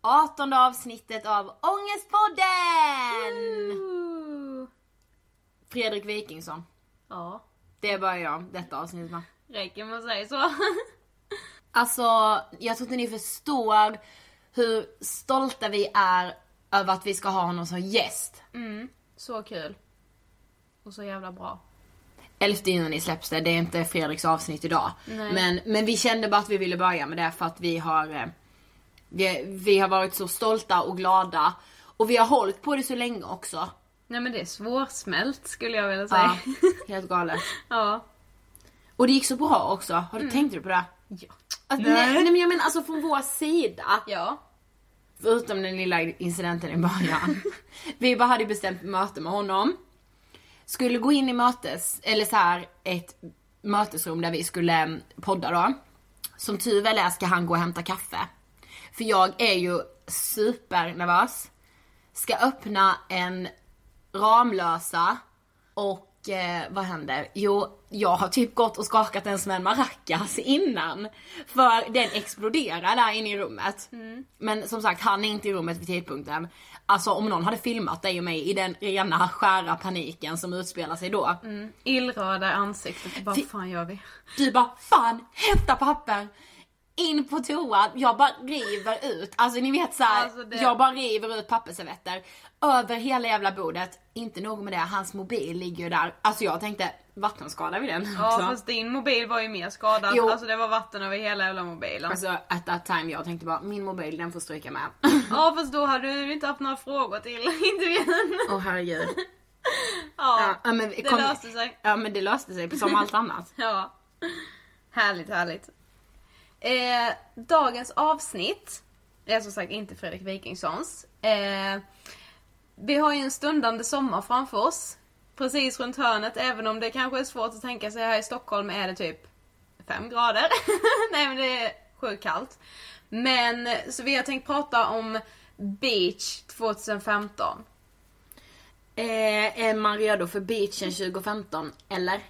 18 avsnittet av Ångestpodden! Fredrik Wikingsson. Ja, Det bara jag detta avsnittet va? räcker med att säga så. Alltså, jag tror inte ni förstår hur stolta vi är över att vi ska ha honom som gäst. Så kul. Och så jävla bra. 11 juni släpps det, det är inte Fredriks avsnitt idag. Men, men vi kände bara att vi ville börja med det för att vi har eh, vi, har varit så stolta och glada. Och vi har hållit på det så länge också. Nej men det är svårsmält skulle jag vilja säga. Ja, helt galet. Ja. Och det gick så bra också. Har du tänkt på det? Ja. Att, nej. nej men jag menar alltså från vår sida. Ja. Förutom den lilla incidenten i början. vi bara hade bestämt möte med honom. Skulle gå in i mötes, eller så här ett mötesrum där vi skulle mm, podda då. Som tur väl är ska han gå och hämta kaffe. För jag är ju supernervös. Ska öppna en Ramlösa och eh, vad händer? Jo, jag har typ gått och skakat den som en maracas innan. För den exploderar där inne i rummet. Men som sagt, han är inte i rummet vid tidpunkten. Alltså om någon hade filmat dig och mig i den rena skära paniken som utspelar sig då. Illröda i ansiktet. Vad fan gör vi? Du bara, fan hämta papper! In på toa, jag bara river ut, alltså ni vet såhär, Alltså, det- jag bara river ut pappersservetter över hela jävla bordet. Inte nog med det, hans mobil ligger ju där. Alltså jag tänkte, vattenskada vid den Ja också. fast din mobil var ju mer skadad. Jo. Alltså det var vatten över hela jävla mobilen. Alltså at that time jag tänkte bara, min mobil den får stryka med. Ja fast då hade du inte haft några frågor till intervjun. Åh herregud. Ja, Ja, men, det kom- löste sig. Ja men det löste sig som allt annat. Ja. Härligt, härligt. Eh, dagens avsnitt är som sagt inte Fredrik Wikingssons. Eh, vi har ju en stundande sommar framför oss. Precis runt hörnet, även om det kanske är svårt att tänka sig här i Stockholm är det typ 5 grader. Nej men det är sjukt kallt. Men, så vi har tänkt prata om Beach 2015. Eh, är man redo för beachen 2015? Eller?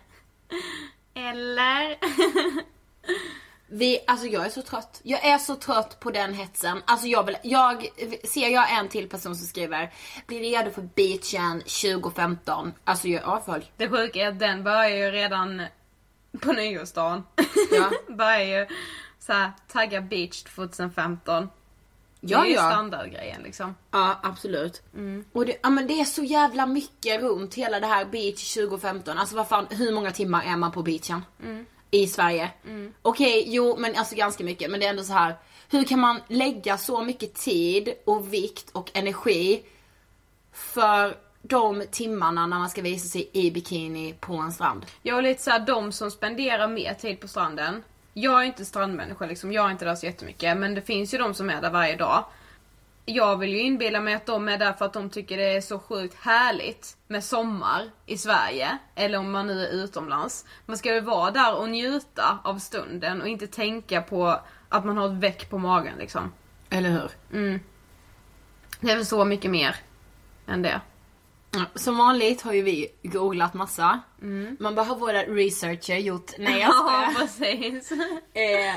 Eller? Vi, alltså jag är så trött. Jag är så trött på den hetsen. Alltså jag vill, jag, ser jag en till person som skriver Bli redo för beachen 2015. Alltså jag, ja följ. Det sjuka är att den börjar ju redan på nyårsdagen. Ja. börjar ju såhär tagga beach 2015. Ja, det är ju ja. standardgrejen liksom. Ja absolut. Och det, ja, men det är så jävla mycket runt hela det här beach 2015. Alltså vad fan, hur många timmar är man på beachen? I Sverige? Okej, jo men alltså ganska mycket. Men det är ändå så här. Hur kan man lägga så mycket tid och vikt och energi för de timmarna när man ska visa sig i bikini på en strand? Jag är lite såhär de som spenderar mer tid på stranden. Jag är inte strandmänniska liksom, jag är inte där så jättemycket. Men det finns ju de som är där varje dag. Jag vill ju inbilla mig att de är där för att de tycker det är så sjukt härligt med sommar i Sverige. Eller om man nu är utomlands. Man ska ju vara där och njuta av stunden och inte tänka på att man har ett väck på magen liksom. Eller hur? Det är väl så mycket mer än det. Som vanligt har ju vi googlat massa. Man bara har våra researcher gjort. Nej jag. Ja, precis. Eh,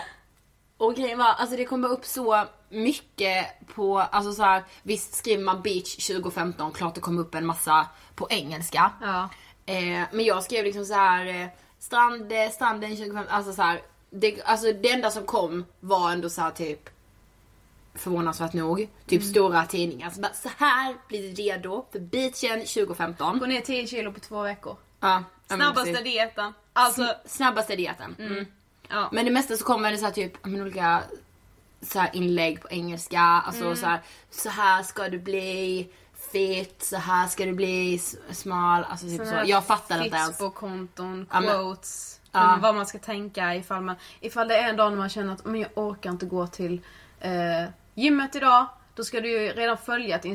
och grejen var, alltså det kommer upp så mycket på, alltså så här, visst skriver man beach 2015, klart det kommer upp en massa på engelska. Ja. Eh, men jag skrev liksom så här eh, strand, stranden 2015, alltså så här, det, alltså det enda som kom var ändå så här typ förvånansvärt nog, typ stora tidningar. Så, bara, så här blir du redo för beachen 2015. Gå ner 10 kilo på två veckor. Ja, ja, Snabbaste precis. dieten. Alltså, Snabbaste dieten. Mm. ja. Men det mesta så kommer det så här typ, men olika så här inlägg på engelska. Alltså så här, så här ska du bli fit, så här ska du bli smal. Alltså typ så. Jag fattar inte ens. konton Ja, men- quotes. Ja. Vad man ska tänka ifall, man, ifall det är en dag när man känner att men jag orkar inte gå till eh, gymmet idag. Då ska du ju redan följa ett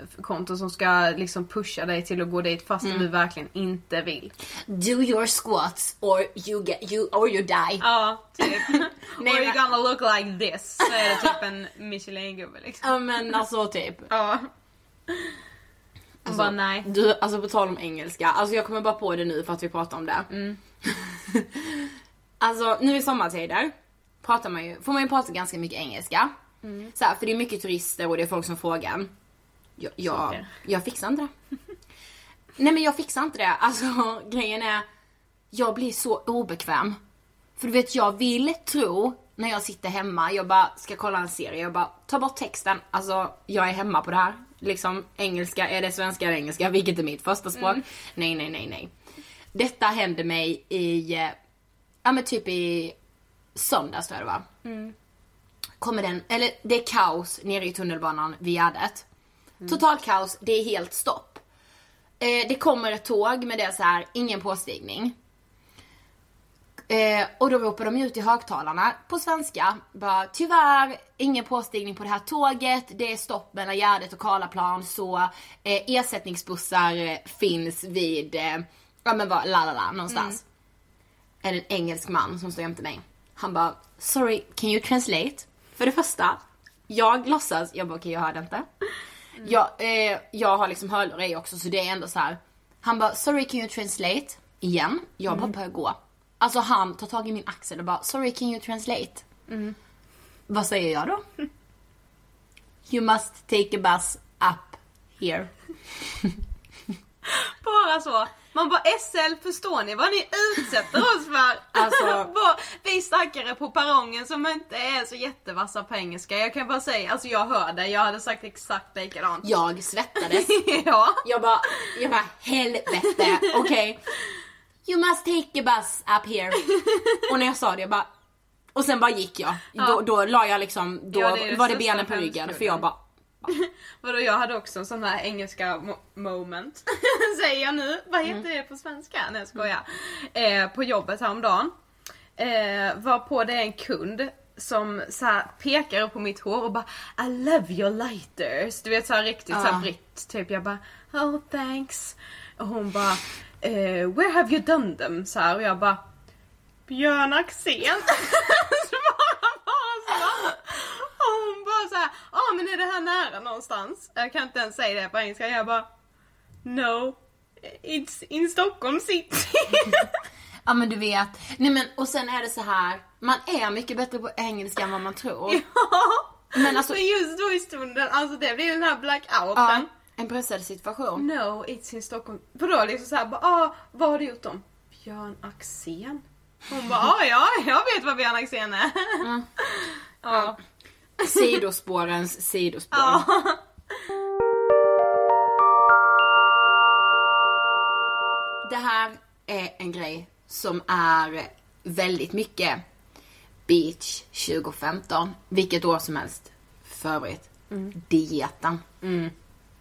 Instagram-konto som ska liksom pusha dig till att gå dit fast Mm. du verkligen inte vill. Do your squats or you get you or you die. Ja, typ. Nej, Or you're gonna look like this. Så är det typ en Michelin-gubbe liksom. Ja men alltså typ. Ja. Alltså, bara nej. Du, alltså på tal om engelska, alltså jag kommer bara på det nu för att vi pratar om det. Mm. alltså nu i sommartider pratar man ju, får man ju prata ganska mycket engelska. Mm. Så här, för det är mycket turister och det är folk som frågar. Jag, jag, jag fixar inte det. Nej men jag fixar inte det. Alltså grejen är, jag blir så obekväm. För du vet jag vill tro när jag sitter hemma, jag bara ska kolla en serie, jag bara ta bort texten. Alltså jag är hemma på det här. Liksom engelska, är det svenska eller engelska? Vilket är mitt första språk? Nej, nej, nej, nej. Detta hände mig i, eh, ja men typ i söndags tror jag det var. Kommer den, eller det är kaos nere i tunnelbanan vid Gärdet. Total kaos, det är helt stopp. Eh, det kommer ett tåg med det är så här, ingen påstigning. Eh, och då ropar de ut i högtalarna på svenska. Bara, tyvärr, ingen påstigning på det här tåget. Det är stopp mellan Gärdet och Karlaplan så eh, ersättningsbussar eh, finns vid, eh, ja men vad, la la la, någonstans. Är det en engelsk man som står jämte mig. Han bara, sorry, can you translate? För det första, jag låtsas, jag bara okej jag hörde inte. Jag, eh, jag har liksom hörlurar i också så det är ändå så här. Han bara, sorry can you translate? Igen. Jag bara börjar gå. Alltså han tar tag i min axel och bara, sorry can you translate? Vad säger jag då? You must take a bus up here. Bara så. Man bara SL, förstår ni vad ni utsätter oss för? Alltså- Bara, vi stackare på perrongen som inte är så jättevassa på engelska. Jag kan bara säga, alltså jag hör det, jag hade sagt exakt likadant. Jag svettades. ja. Jag bara, jag bara helvete, okej. You must take a bus up here. Och när jag sa det jag bara, och sen bara gick jag. Då, då la jag liksom, då Ja, det var det benen på ryggen för jag bara, Vadå jag hade också en sån här engelska mo- moment. Säger jag nu. Vad heter det på svenska? Nej jag skojar. Eh, på jobbet häromdagen. Eh, var på det en kund som så här pekar på mitt hår och bara I love your lighters. Du vet så här riktigt så Ja. här britt. Typ jag bara oh thanks. Och hon bara eh, where have you done them? Så här, och jag bara Björn Axén. Svarar bara så. Och hon bara så här, ja ah, men är det här nära någonstans? Jag kan inte ens säga det på engelska. Jag bara, no, it's in Stockholm city. ja men du vet. Nej men och sen är det så här. man är mycket bättre på engelska än vad man tror. ja. Men alltså, Men just då i stunden, alltså det blir den här blackouten. ja, en pressad situation. No, it's in Stockholm. Vadå liksom såhär, bara, ah, vad har du gjort dem? Björn Axén? Hon bara, ah, ja, jag vet vad Björn Axén är. Ja. Sidospårens sidospår. Ja. Det här är en grej som är väldigt mycket beach 2015. Vilket år som helst. För övrigt. Dieten.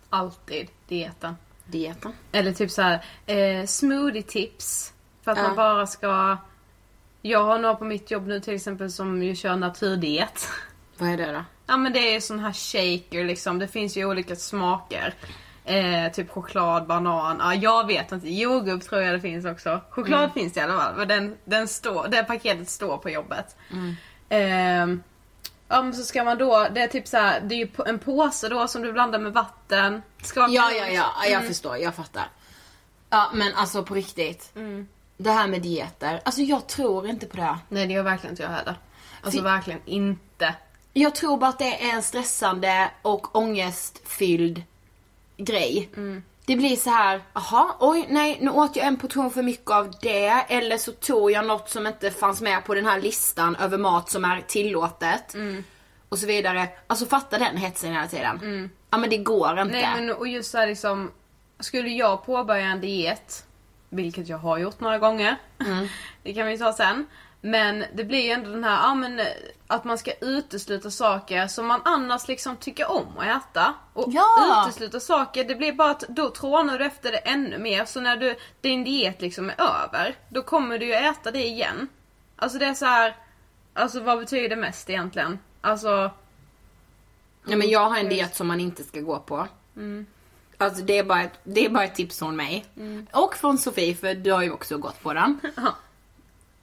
Alltid dieten. Dieten. Eller typ så här, eh, smoothie tips. För att Ja. man bara ska... Jag har några på mitt jobb nu till exempel som ju kör naturdiet. Vad är det då? Ja men det är sån här shaker liksom, det finns ju olika smaker. Eh, typ choklad, banan, ja jag vet inte, jordgubb tror jag det finns också. Choklad finns det i alla fall, men den, den står, det paketet står på jobbet. Eh, ja men så ska man då, det är typ så här, det är ju en påse då som du blandar med vatten. Skakar Ja, ja, ja. ja jag förstår. Jag fattar. Ja, men alltså på riktigt. Det här med dieter. Alltså jag tror inte på det. Nej det gör verkligen inte jag heller. Alltså Fy- verkligen inte. Jag tror bara att det är en stressande och ångestfylld grej. Det blir så här, aha, oj, nej, nu åt jag en portion för mycket av det. Eller så tog jag något som inte fanns med på den här listan över mat som är tillåtet. Och så vidare. Alltså fatta den hetsen hela tiden. Ja men det går inte. Nej men och just så här liksom, skulle jag påbörja en diet, vilket jag har gjort några gånger, det kan vi ta sen. Men det blir ju ändå den här, ja men eh, att man ska utesluta saker som man annars liksom tycker om att äta. Och Ja! utesluta saker, det blir bara att då trånar du efter det ännu mer. Så när du, din diet liksom är över, då kommer du ju äta det igen. Alltså det är så här, alltså vad betyder det mest egentligen? Alltså, Ja, men jag har en diet som man inte ska gå på. Alltså det är, bara ett, det är bara ett tips från mig. Och från Sofie, för du har ju också gått på den.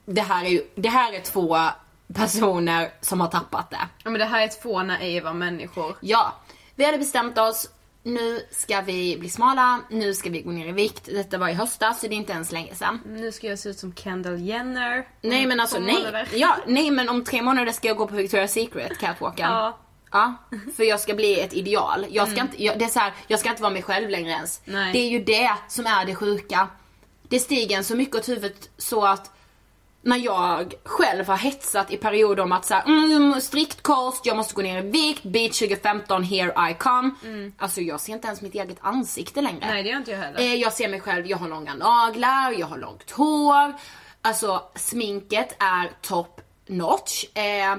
det, här är det här är två personer som har tappat det. ja men det här är två naiva människor. Ja, vi hade bestämt oss. Nu ska vi bli smala, nu ska vi gå ner i vikt. Detta var i höstas, så det är inte ens länge sedan. Nu ska jag se ut som Kendall Jenner. Nej men alltså nej. Ja, nej men om tre månader ska jag gå på Victoria's Secret catwalken. Ja. Ja, för jag ska bli ett ideal. Jag ska, inte, jag, det är så här, jag ska inte vara mig själv längre ens. Nej. Det är ju det som är det sjuka. Det stiger en så mycket åt huvudet så att när jag själv har hetsat i perioder om att så här, mm, strikt kost, jag måste gå ner i vikt, beach 2015, here I come. Alltså jag ser inte ens mitt eget ansikte längre. Nej det gör inte jag heller. Eh, jag ser mig själv, jag har långa naglar, jag har långt hår. Alltså sminket är top notch. Eh,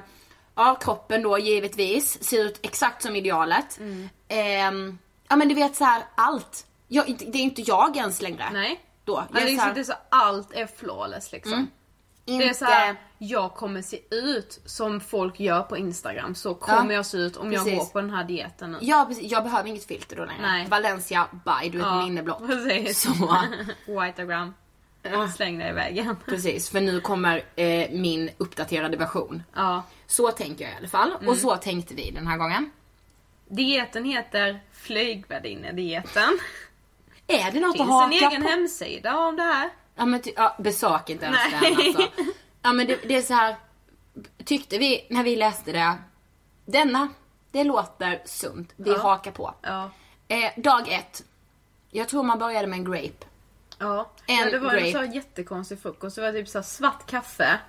ja, kroppen då givetvis ser ut exakt som idealet. Eh, ja men du vet så här allt. Jag, det är inte jag ens längre. Nej. Då. Ja, Jag det, är så här, så allt är flawless liksom. Inte, Det är så här, jag kommer se ut som folk gör på Instagram. Så kommer Ja, jag se ut om jag precis. går på den här dieten nu. Ja precis, jag behöver inget filter då längre. Nej. Valencia, bye, du vet Ja, min inneblott. precis. Så, Whiteagram. Släng det i väggen. precis. För nu kommer eh, min uppdaterade version. Ja. Så tänker jag i alla fall. Mm. Och så tänkte vi den här gången. Dieten heter flygvärdinnedieten. Är det något Finns att haka en egen på? hemsida om det här. Ja men ty- ja, besök inte ens den alltså. Ja men det, det är så här. Tyckte vi när vi läste det. Denna, det låter sunt. Vi Ja. hakar på. Ja. Eh, dag ett. Jag tror man började med en grape. Ja. En ja det var en grape. så här jättekonstig frukost. Det var typ så svart kaffe.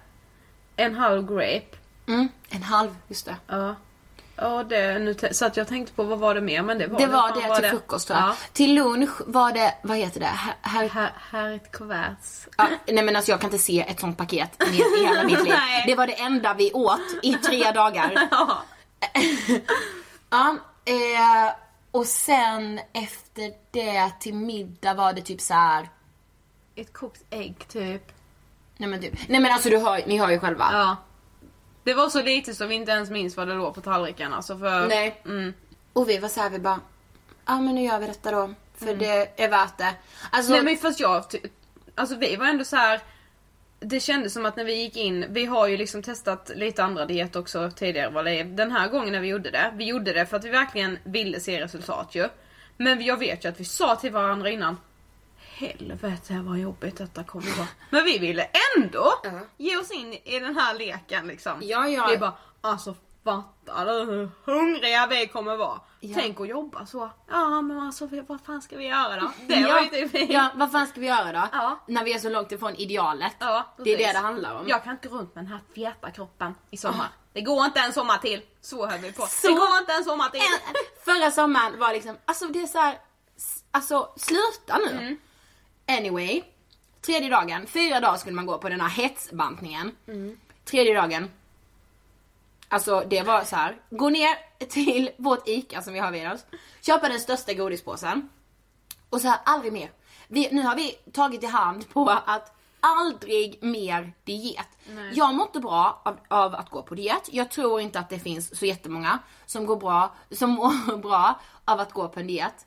En halv grape. Mm, en halv, just det. Ja. Ja det, nu så att jag tänkte på vad var det mer men det var Det var Vad det till frukost tror jag. Ja. Till lunch var det, vad heter det? Här, här, Här, här är ett kuvert. ja, nej men alltså jag kan inte se ett sånt paket i i hela mitt liv. Det var det enda vi åt i tre dagar. Ja. Ja, eh, och sen efter det till middag var det typ så här. Ett kokt ägg typ. Nej men typ, nej men alltså du hör, ni hör ju själva. Ja. Det var så lite så vi inte ens minns vad det låg på tallriken alltså för... Nej. Mm. Och vi var så här, vi bara, ja men nu gör vi detta då. För det är värt det. Alltså, Nej men fast jag, alltså vi var ändå så här. Det kändes som att när vi gick in, vi har ju liksom testat lite andra diet också tidigare vad det är. Den här gången när vi gjorde det, vi gjorde det för att vi verkligen ville se resultat ju. Men jag vet ju att vi sa till varandra innan, helvete vad jobbigt detta kommer vara. Men vi ville ändå Ja. ge oss in i den här leken liksom. Ja, ja. Vi bara, alltså fattar du hur hungriga vi kommer vara? Ja. Tänk att jobba så. Ja men alltså vad fan ska vi göra då? Det var ja, ju typ ja, vad fan ska vi göra då? Ja. När vi är så långt ifrån idealet. Ja, det är precis. det det handlar om. Jag kan inte gå runt med den här feta kroppen i sommar. Det går inte en sommar till. Så höll vi på. Så- Det går inte en sommar till. En- Förra sommaren var liksom, alltså det är så här, alltså sluta nu. Mm. Anyway, tredje dagen, fyra dagar skulle man gå på den här hetsbantningen. Tredje dagen, alltså det var så här, gå ner till vårt ICA som vi har vid oss, köpa den största godispåsen och så här, aldrig mer. Vi, nu har vi tagit i hand på att aldrig mer diet. Jag mår inte bra av, av att gå på diet. Jag tror inte att det finns så jättemånga som går bra, som mår bra av att gå på en diet.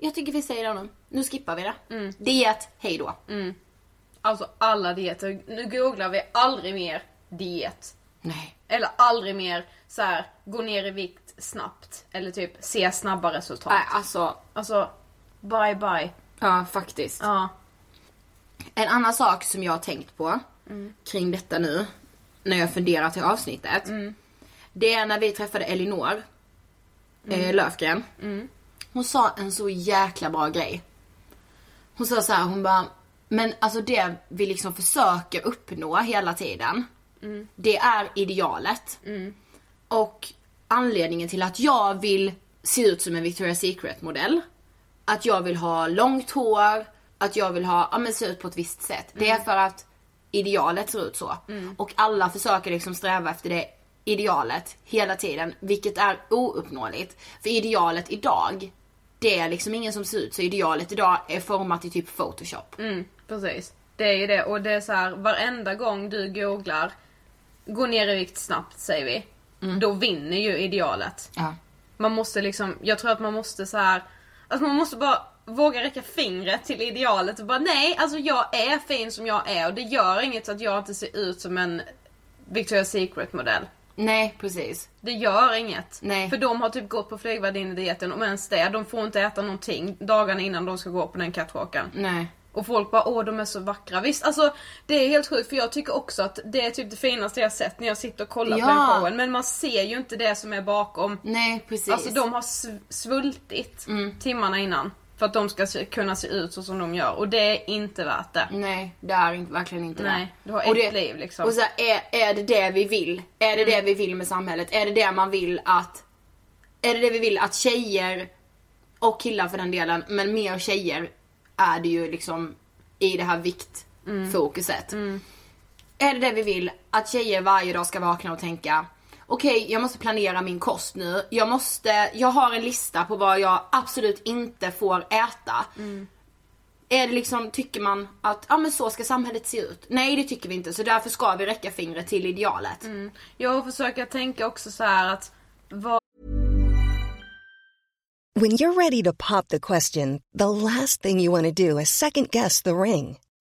Jag tycker vi säger det nu. Skippar vi det. Diet, hej då. Alltså alla dieter. Nu googlar vi aldrig mer diet. Nej. Eller aldrig mer så här gå ner i vikt snabbt. Eller typ se snabba resultat. Nej, alltså, Alltså, bye bye. ja faktiskt. Ja. En annan sak som jag har tänkt på kring detta nu, när jag funderar till avsnittet. Det är när vi träffade Elinor eh, Löfgren. Hon sa en så jäkla bra grej. Hon sa så här, hon bara, men alltså det vi liksom försöker uppnå hela tiden, det är idealet. Och anledningen till att jag vill se ut som en Victoria's Secret modell, att jag vill ha långt hår, att jag vill ha, ja men se ut på ett visst sätt. Det är för att idealet ser ut så. Och alla försöker liksom sträva efter det idealet hela tiden, vilket är ouppnåeligt. För idealet idag, det är liksom ingen som ser ut så. Idealet idag är format i typ photoshop. Mm, precis. Det är ju det och det är så här varenda gång du googlar gå ner i vikt snabbt säger vi. Då vinner ju idealet. Ja. Man måste liksom, jag tror att man måste så här, alltså man måste bara våga räcka fingret till idealet och bara nej, alltså jag är fin som jag är och det gör inget att jag inte ser ut som en Victoria's Secret modell. Nej, precis. Det gör inget. Nej. För de har typ gått på flygvärdinnedieten, om ens det. De får inte äta någonting dagarna innan de ska gå på den catwalken. Nej. Och folk bara åh de är så vackra. Visst alltså det är helt sjukt för jag tycker också att det är typ det finaste jag sett när jag sitter och kollar på Ja. den showen. Men man ser ju inte det som är bakom. Nej, precis. Alltså de har sv- svultit timmarna innan. För att de ska se, kunna se ut så som de gör. Och det är inte värt det. Nej, det är inte, verkligen inte Nej, det. du har Och ett det, liv, liksom. Och så här, är, är det det vi vill? Är det det vi vill med samhället? Är det det man vill att... Är det det vi vill att tjejer, och killar för den delen, men mer tjejer är det ju liksom i det här viktfokuset. Är det det vi vill? Att tjejer varje dag ska vakna och tänka Okej, jag måste planera min kost nu. Jag måste, jag har en lista på vad jag absolut inte får äta. Är det liksom, tycker man att ja men så ska samhället se ut? Nej det tycker vi inte så därför ska vi räcka fingret till idealet. Jag försöker tänka också så här att vad When you're ready to pop the question, the last thing you want to do is second guess the ring.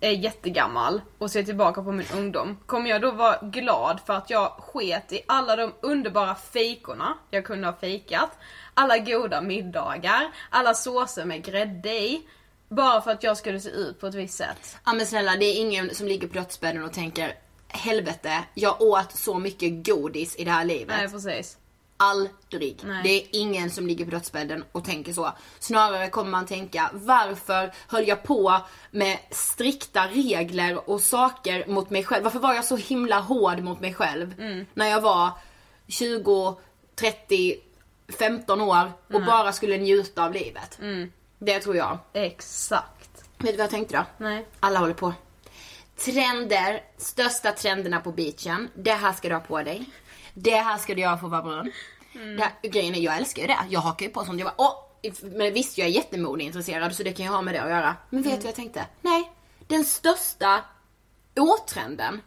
är jättegammal och ser tillbaka på min ungdom? Kommer jag då vara glad för att jag sket i alla de underbara fejkorna jag kunde ha fejkat? Alla goda middagar, alla såser med grädde i. Bara för att jag skulle se ut på ett visst sätt. Ja men snälla det är ingen som ligger på dödsbädden och tänker helvete, jag åt så mycket godis i det här livet. Nej precis. Aldrig. Nej. Det är ingen som ligger på dödsbädden och tänker så. Snarare kommer man tänka, varför höll jag på med strikta regler och saker mot mig själv? Varför var jag så himla hård mot mig själv? När jag var 20, 30, 15 år och bara skulle njuta av livet. Det tror jag. Exakt. Vet du vad jag tänkte då? Nej. Alla håller på. Trender, största trenderna på beachen. Det här ska du ha på dig. Det här ska du göra för att vara brun. Det här, grejen är, jag älskar ju det. Jag hakar ju på sånt. Jag bara, åh! Men visst, jag är jättemodeintresserad så det kan ju ha med det att göra. Men vet du vad jag tänkte? Nej. Den största årtrenden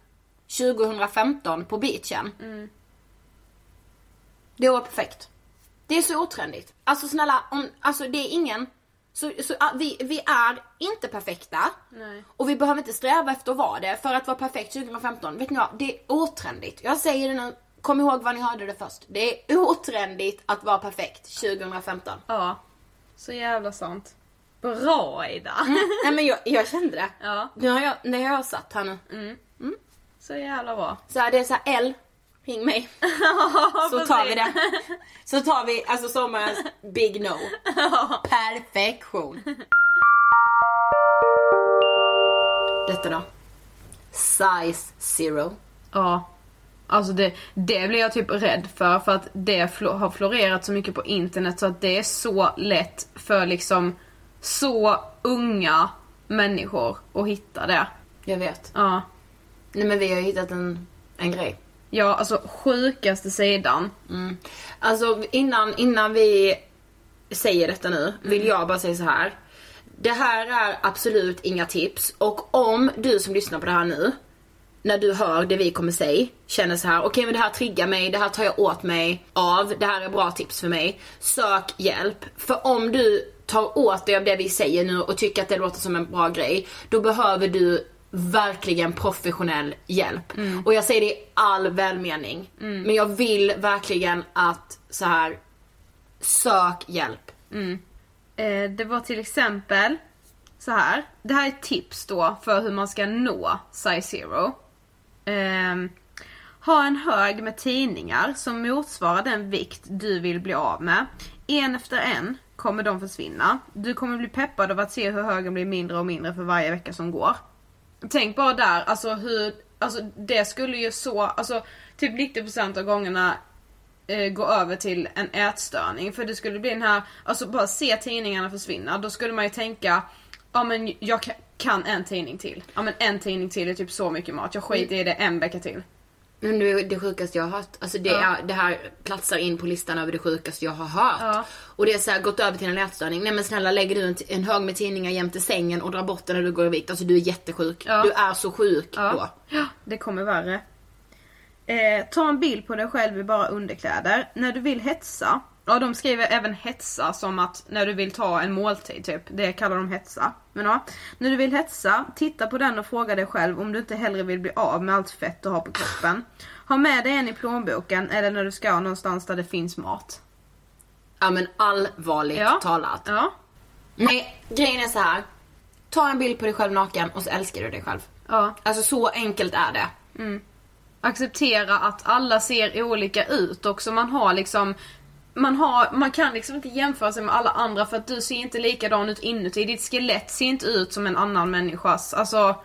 2015 på beachen. Det var perfekt. Det är så otrendigt. Alltså snälla, om, alltså det är ingen... Så, så, ah, vi, vi är inte perfekta. Nej. Och vi behöver inte sträva efter att vara det för att vara perfekt 2015. Vet ni vad? Det är otrendigt. Jag säger det nu. Kom ihåg vad ni hörde det först. Det är otrendigt att vara perfekt 2015. Ja. Så jävla sant. Bra Ida! Nej men jag, jag kände det. Ja. Nu har jag, när jag har satt här nu. Så jävla bra. Så här, det är så här, L, ring mig. så tar vi det. Så tar vi alltså sommarens big no. Perfektion. Detta då? Size zero. Ja. Alltså det, det blir jag typ rädd för för att det flo- har florerat så mycket på internet så att det är så lätt för liksom så unga människor att hitta det. Jag vet. Ja. Nej men vi har ju hittat en, en grej. Ja, alltså sjukaste sidan. Mm. Alltså innan, innan vi säger detta nu, vill jag bara säga så här. Det här är absolut inga tips och om du som lyssnar på det här nu, när du hör det vi kommer säga, känner så här: okej men det här triggar mig, det här tar jag åt mig av, det här är bra tips för mig. Sök hjälp. För om du tar åt dig av det vi säger nu och tycker att det låter som en bra grej, då behöver du verkligen professionell hjälp. Och jag säger det i all välmening. Men jag vill verkligen att så här sök hjälp. Eh, det var till exempel så här. Det här är tips då för hur man ska nå size zero. Ehm, ha en hög med tidningar som motsvarar den vikt du vill bli av med. En efter en kommer de försvinna. Du kommer bli peppad av att se hur högen blir mindre och mindre för varje vecka som går. Tänk bara där, alltså hur, alltså det skulle ju så, alltså typ 90% av gångerna eh, gå över till en ätstörning. För det skulle bli den här, alltså bara se tidningarna försvinna. Då skulle man ju tänka, ja men jag kan en tidning till. Ja men en tidning till är typ så mycket mat. Jag skiter i det en vecka till. Men det det sjukaste jag har hört. Alltså det, Ja. är, det här platsar in på listan över det sjukaste jag har hört. Ja. Och det är så här, gått över till en ätstörning. Nej men snälla lägger du en, en hög med tidningar jämte sängen och drar bort den när du går i vikt. Alltså du är jättesjuk. Ja. Du är så sjuk då. Ja, ja det kommer värre. Eh, ta en bild på dig själv i bara underkläder. När du vill hetsa, ja de skriver även hetsa som att när du vill ta en måltid typ. Det kallar de hetsa. Men ja, när du vill hetsa, titta på den och fråga dig själv om du inte hellre vill bli av med allt fett du har på kroppen. Ha med dig en i plånboken eller när du ska någonstans där det finns mat. Ja men allvarligt Ja. talat. Ja. Nej, grejen är så här. Ta en bild på dig själv naken och så älskar du dig själv. Ja. Alltså så enkelt är det. acceptera att alla ser olika ut också. Man har liksom man, har, man kan liksom inte jämföra sig med alla andra för att du ser inte likadan ut inuti. Ditt skelett ser inte ut som en annan människas. Alltså,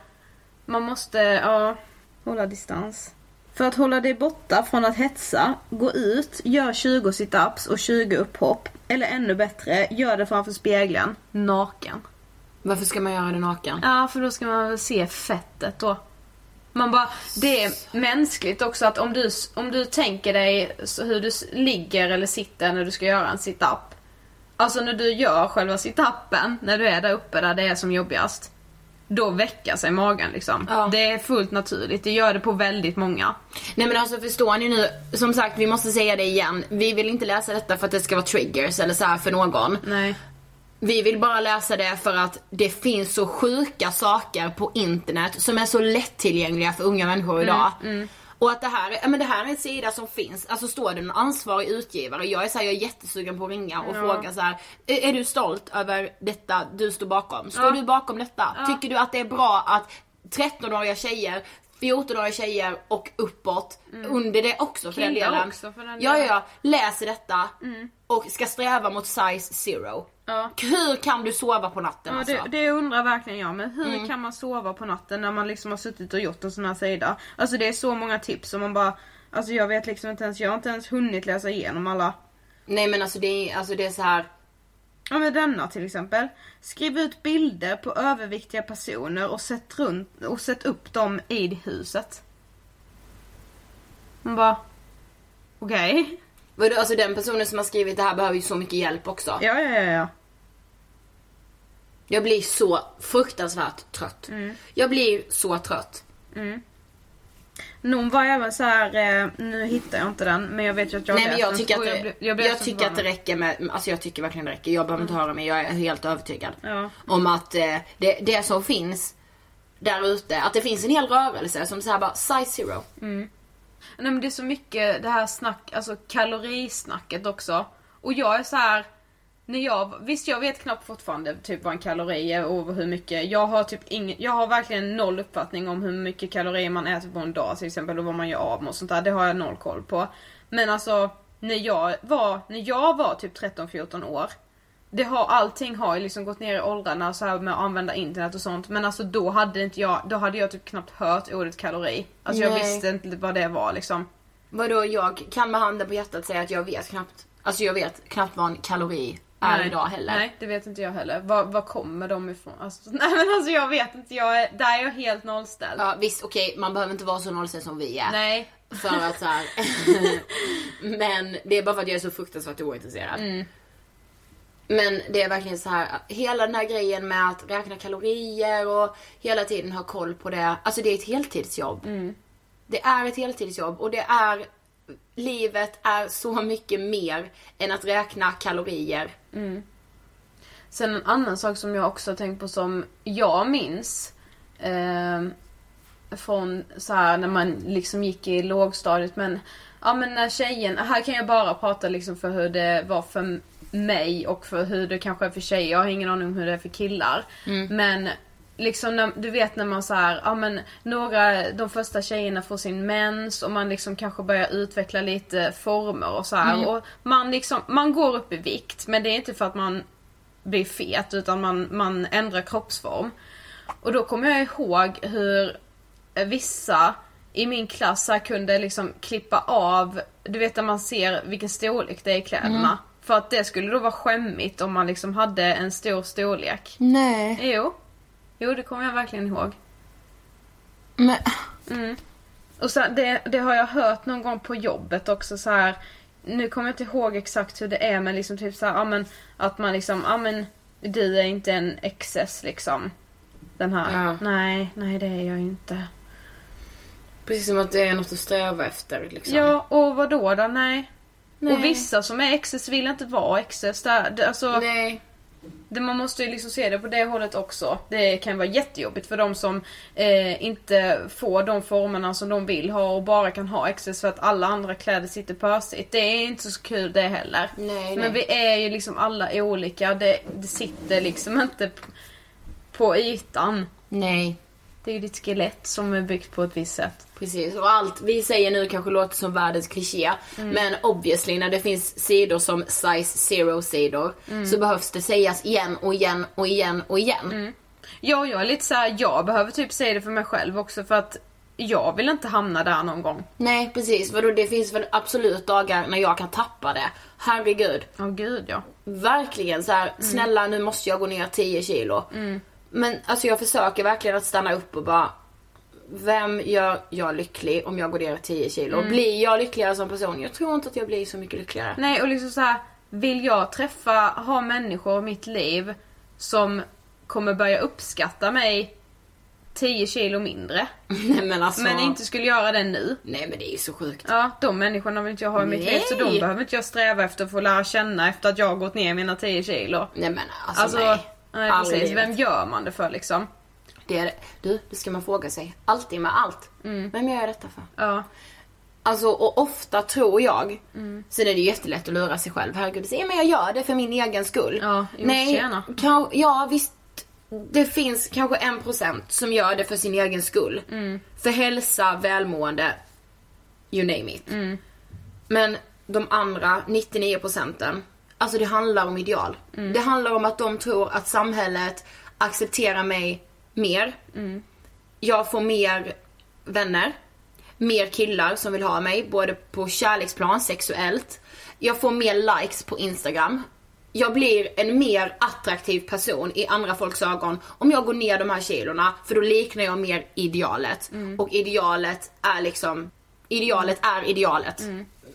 man måste, ja, hålla distans. För att hålla dig borta från att hetsa, gå ut, gör 20 situps och 20 upphopp. Eller ännu bättre, gör det framför spegeln, naken. Varför ska man göra det naken? Ja, för då ska man väl se fettet då. Man bara, det är mänskligt också att om du, om du tänker dig hur du ligger eller sitter när du ska göra en sit-up. Alltså när du gör själva sit-upen, när du är där uppe där det är som jobbigast. Då väcker sig magen liksom. Ja. Det är fullt naturligt, det gör det på väldigt många. Nej men alltså förstår ni nu, som sagt vi måste säga det igen. Vi vill inte läsa detta för att det ska vara triggers eller så här för någon. Nej. Vi vill bara läsa det för att det finns så sjuka saker på internet som är så lättillgängliga för unga människor idag. Och att det här, är- ja, men det här är en sida som finns, alltså står det en ansvarig utgivare, jag är så här, jag är jättesugen på att ringa och fråga så här: är, är du stolt över detta du står bakom? Står du bakom detta? Tycker du att det är bra att 13-åriga tjejer 14-åriga tjejer och uppåt, under det också för den Killar delen. också för den ja, delen. ja, läser detta och ska sträva mot size zero. Ja. Hur kan du sova på natten Ja, alltså? det, det undrar verkligen jag men hur Mm. kan man sova på natten när man liksom har suttit och gjort en sån här sida? Alltså det är så många tips som man bara, alltså jag vet liksom inte ens, jag har inte ens hunnit läsa igenom alla. Nej men alltså det är, alltså det är så här. Ja men denna till exempel. Skriv ut bilder på överviktiga personer och sätt, runt, och sätt upp dem i huset. Man bara, okej. Vadå, alltså den personen som har skrivit det här behöver ju så mycket hjälp också. Ja ja ja ja. Jag blir så fruktansvärt trött. Mm. Jag blir så trött. Någon var även så här, eh, nu hittar jag inte den men jag vet ju att jag Nej men jag tycker att jag, blev så tycker att det räcker med, alltså jag tycker verkligen det räcker. Jag behöver inte höra mer, jag är helt övertygad. Ja. Om att eh, det, det som finns där ute, att det finns en hel rörelse som säger bara size zero. Nej men det är så mycket det här snack, alltså kalorisnacket också. Och jag är så här. När jag, visst jag vet knappt fortfarande typ vad en kalori är och hur mycket. Jag har typ ingen, jag har verkligen noll uppfattning om hur mycket kalorier man äter på en dag till exempel och vad man gör av med och sånt där. Det har jag noll koll på. Men alltså när jag var, när jag var typ 13-14 år. Det har, allting har ju liksom gått ner i åldrarna så här med att använda internet och sånt. Men alltså då hade inte jag, då hade jag typ knappt hört ordet kalori. Alltså jag Nej. visste inte vad det var liksom. Vadå jag kan med handen på hjärtat säga att jag vet knappt, alltså jag vet knappt vad en kalori är Nej. idag heller. Nej, det vet inte jag heller. Var, var kommer de ifrån? Alltså, nej men alltså jag vet inte, jag är, där är jag helt nollställd. Ja visst okej, man behöver inte vara så nollställd som vi är. Nej. För att så här. Men det är bara för att jag är så fruktansvärt ointresserad. Mm. Men det är verkligen så här, hela den här grejen med att räkna kalorier och hela tiden ha koll på det. Alltså det är ett heltidsjobb. Mm. Det är ett heltidsjobb och det är, livet är så mycket mer än att räkna kalorier. Sen en annan sak som jag också har tänkt på som jag minns eh, från så här när man liksom gick i lågstadiet men ja men när tjejen, här kan jag bara prata liksom för hur det var för mig och för hur det kanske är för tjejer. Jag har ingen aning om hur det är för killar. Men liksom när, du vet när man så här, ja men några, de första tjejerna får sin mens och man liksom kanske börjar utveckla lite former och så här. Och man liksom, man går upp i vikt men det är inte för att man blir fet utan man, man ändrar kroppsform. Och då kommer jag ihåg hur vissa i min klass här kunde liksom klippa av, du vet när man ser vilken storlek det är i kläderna. För att det skulle då vara skämmigt om man liksom hade en stor storlek. Nej. Jo. Jo, det kommer jag verkligen ihåg. Men, Och så, det, det har jag hört någon gång på jobbet också så här. Nu kommer jag inte ihåg exakt hur det är men liksom typ så här, ja men att man liksom, ja men du är inte en XS liksom. Den här. Ja. Nej, nej det är jag inte. precis som att det är något att sträva efter liksom. Ja, och vad då? Nej. Nej. Och vissa som är XS vill inte vara XS. Där, alltså, Nej. Man måste ju liksom se det på det hållet också. Det kan vara jättejobbigt för de som eh, inte får de formerna som de vill ha och bara kan ha XS för att alla andra kläder sitter pösigt. Det är inte så kul det heller. Nej, Men nej. vi är ju liksom alla olika. Det, det sitter liksom inte på ytan. Nej. Det är ju ditt skelett som är byggt på ett visst sätt. Precis, och allt vi säger nu kanske låter som världens kliché. Men obviously när det finns sidor som size zero sidor så behövs det sägas igen och igen och igen och igen. Ja, jag är lite så här, jag behöver typ säga det för mig själv också för att jag vill inte hamna där någon gång. Nej precis, vadå det finns väl absolut dagar när jag kan tappa det. Herregud. Åh gud ja. Verkligen så här, snälla nu måste jag gå ner 10 kilo. Men alltså jag försöker verkligen att stanna upp och bara vem gör jag lycklig om jag går ner 10 kilo? Blir jag lyckligare som person? Jag tror inte att jag blir så mycket lyckligare. Nej och liksom så här, vill jag träffa, ha människor i mitt liv som kommer börja uppskatta mig 10 kilo mindre. Nej men alltså. Men inte skulle göra det nu. Nej men det är ju så sjukt. Ja, de människorna vill inte jag ha i mitt liv så de behöver inte jag sträva efter att få lära känna efter att jag har gått ner mina 10 kilo. Nej men alltså, Alltså, nej. Nej, Aldrig precis. Vem gör man det för liksom? Det är. Du, det ska man fråga sig. Alltid med allt. Vem gör jag detta för? Ja. Alltså och ofta tror jag, sen är det jättelätt att lura sig själv. Herregud, säga men jag gör det för min egen skull. Ja, jo, Nej, kan, ja visst. Det finns kanske en procent som gör det för sin egen skull. För hälsa, välmående, you name it. Men de andra 99 procenten, alltså det handlar om ideal. Det handlar om att de tror att samhället accepterar mig mer. Jag får mer vänner. Mer killar som vill ha mig, både på kärleksplan, sexuellt. Jag får mer likes på Instagram. Jag blir en mer attraktiv person i andra folks ögon om jag går ner de här kilorna, för då liknar jag mer idealet. Och idealet är liksom, idealet är idealet.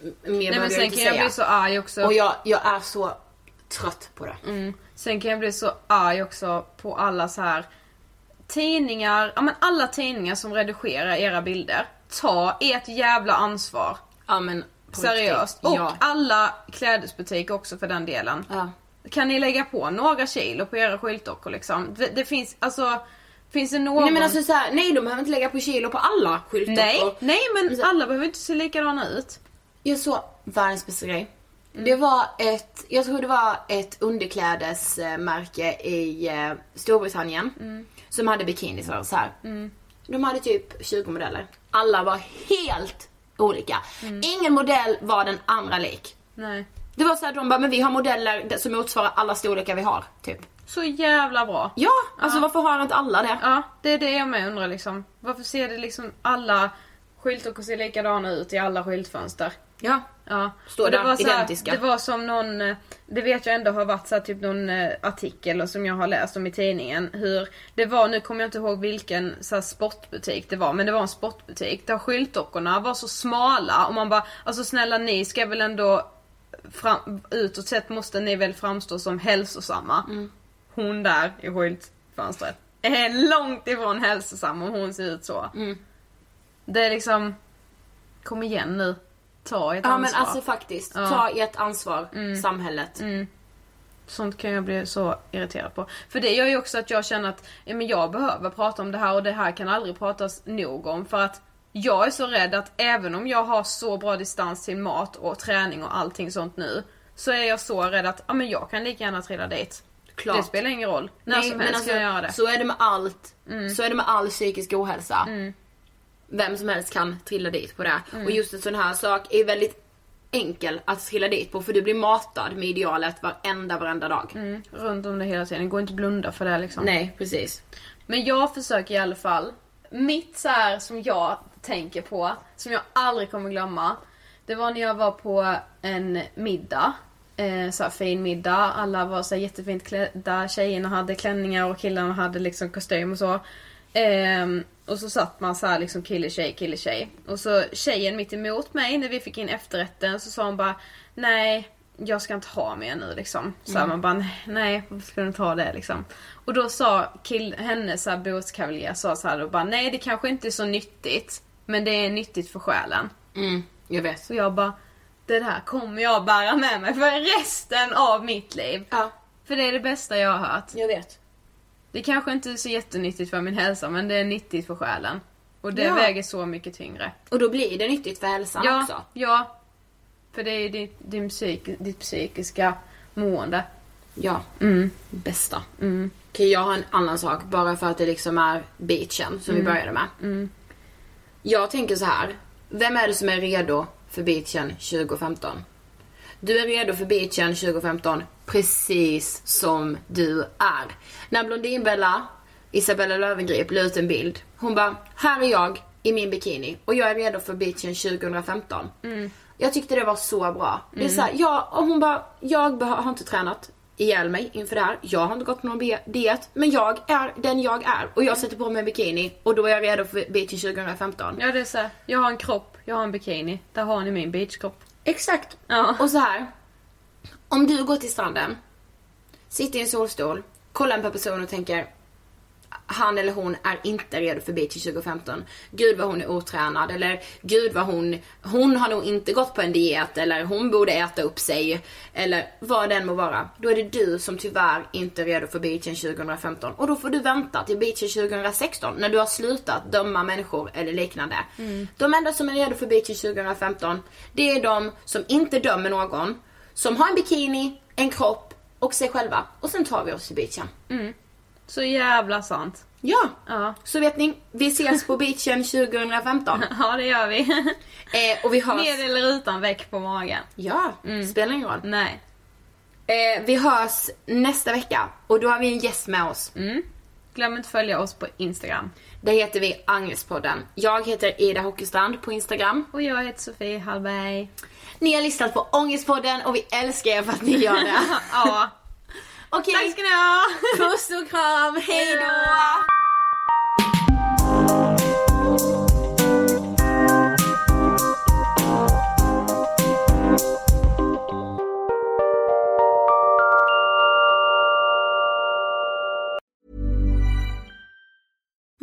Mer Nej men jag sen inte kan jag säga. bli så arg också. Och jag, jag är så trött på det. Sen kan jag bli så arg också på alla så här tidningar, ja men alla tidningar som redigerar era bilder. Ta ert jävla ansvar. Ja men Seriöst. Och Ja. alla klädesbutiker också för den delen. ja. Kan ni lägga på några kilo på era skyltdockor liksom? Det, det finns, alltså, finns det någon... Nej men alltså så här, nej de behöver inte lägga på kilo på alla skyltdockor. nej, nej men alla behöver inte se likadana ut. Jag såg världens bästa grej. Det var ett, jag tror det var ett underklädesmärke i eh, Storbritannien. Som hade bikinisar så här. De hade typ 20 modeller. Alla var helt olika. Ingen modell var den andra lik. Nej. Det var så här, de bara, men vi har modeller som motsvarar alla storlekar vi har. Typ. Så jävla bra. Ja, alltså varför har inte alla det? Ja, det är det jag med undrar liksom. Varför ser det liksom alla Skyltdockor ser likadana ut i alla skyltfönster. Ja. Ja. Står det där, var så här, identiska. Det var som någon, eh, det vet jag ändå har varit så här, typ någon eh, artikel som jag har läst om i tidningen. Hur det var, nu kommer jag inte ihåg vilken så här, sportbutik det var, men det var en sportbutik där skyltdockorna var så smala och man bara, alltså snälla ni ska väl ändå fram, utåt sett måste ni väl framstå som hälsosamma. Mm. Hon där i skyltfönstret är långt ifrån hälsosam om hon ser ut så. Mm. Det är liksom, kom igen nu. Ta ett Ja ansvar. men alltså faktiskt, Ja. ta ert ansvar, samhället. Sånt kan jag bli så irriterad på. För det gör ju också att jag känner att ja, men jag behöver prata om det här och det här kan aldrig pratas nog om. För att jag är så rädd att även om jag har så bra distans till mat och träning och allting sånt nu. Så är jag så rädd att ja, men jag kan lika gärna trilla dit. Klart. Det spelar ingen roll. När som helst alltså, kan jag göra det. Så är det med allt. Mm. Så är det med all psykisk ohälsa. Vem som helst kan trilla dit på det. Mm. Och just en sån här sak är väldigt enkel att trilla dit på för du blir matad med idealet varenda, varenda dag. Mm, runt om det hela tiden. Det går inte att blunda för det liksom. Nej, precis. Men jag försöker i alla fall. Mitt så här som jag tänker på, som jag aldrig kommer glömma. Det var när jag var på en middag. Eh, så här fin middag. Alla var så här jättefint klädda. Tjejerna hade klänningar och killarna hade liksom kostym och så. Ehm, och så satt man så här liksom kille tjej kille tjej. Och så tjejen mitt emot mig när vi fick in efterrätten så sa hon bara Nej jag ska inte ha mer nu liksom. Så här, man bara nej, varför ska du inte ha det liksom. Och då sa kill, hennes båtkavaljer sa så här och bara nej det kanske inte är så nyttigt. Men det är nyttigt för själen. Mm, jag vet. Så jag bara det där kommer jag bära med mig för resten av mitt liv. Ja, För det är det bästa jag har hört. jag vet. Det kanske inte är så jättenyttigt för min hälsa men det är nyttigt för själen. Och det Ja. väger så mycket tyngre. Och då blir det nyttigt för hälsan ja, också. Ja. För det är ju ditt, din psyk, ditt psykiska mående. Ja, Mm. bästa. Okej, jag har en annan sak bara för att det liksom är beachen som vi började med. Jag tänker så här. Vem är det som är redo för beachen 2015? Du är redo för beachen 2015 precis som du är. När Blondinbella, Isabella Löwengrip la ut en bild. Hon bara, här är jag i min bikini och jag är redo för beachen 2015. Jag tyckte det var så bra. Det är så här, ja, och hon bara, jag har inte tränat ihjäl mig inför det här. Jag har inte gått på någon diet. Men jag är den jag är. Och jag sätter på mig en bikini och då är jag redo för beachen 2015. Ja det är så här, jag har en kropp, jag har en bikini. Där har ni min beachkropp. Exakt. Ja. Och så här. Om du går till stranden, sitter i en solstol, kollar på en person och tänker han eller hon är inte redo för beach 2015. Gud vad hon är otränad eller gud vad hon, hon har nog inte gått på en diet eller hon borde äta upp sig eller vad den må vara. Då är det du som tyvärr inte är redo för beachen 2015 och då får du vänta till beachen 2016 när du har slutat döma människor eller liknande. De enda som är redo för beachen 2015 det är de som inte dömer någon, som har en bikini, en kropp och sig själva och sen tar vi oss till beachen. Så jävla sant. Ja, Ja. så vet ni, vi ses på beachen 2015. Ja det gör vi. Eh, och vi hörs... Med eller utan väck på magen. Ja, spelar ingen roll. Nej. Eh, vi hörs nästa vecka och då har vi en gäst med oss. Glöm inte följa oss på Instagram. Där heter vi Angestpodden. Jag heter Ida Hockeystrand på Instagram. Och jag heter Sofie Hallberg. Ni har lyssnat på Ångestpodden och vi älskar er för att ni gör det. ja. Okej, Tack ska ni ha! puss och kram, hej då!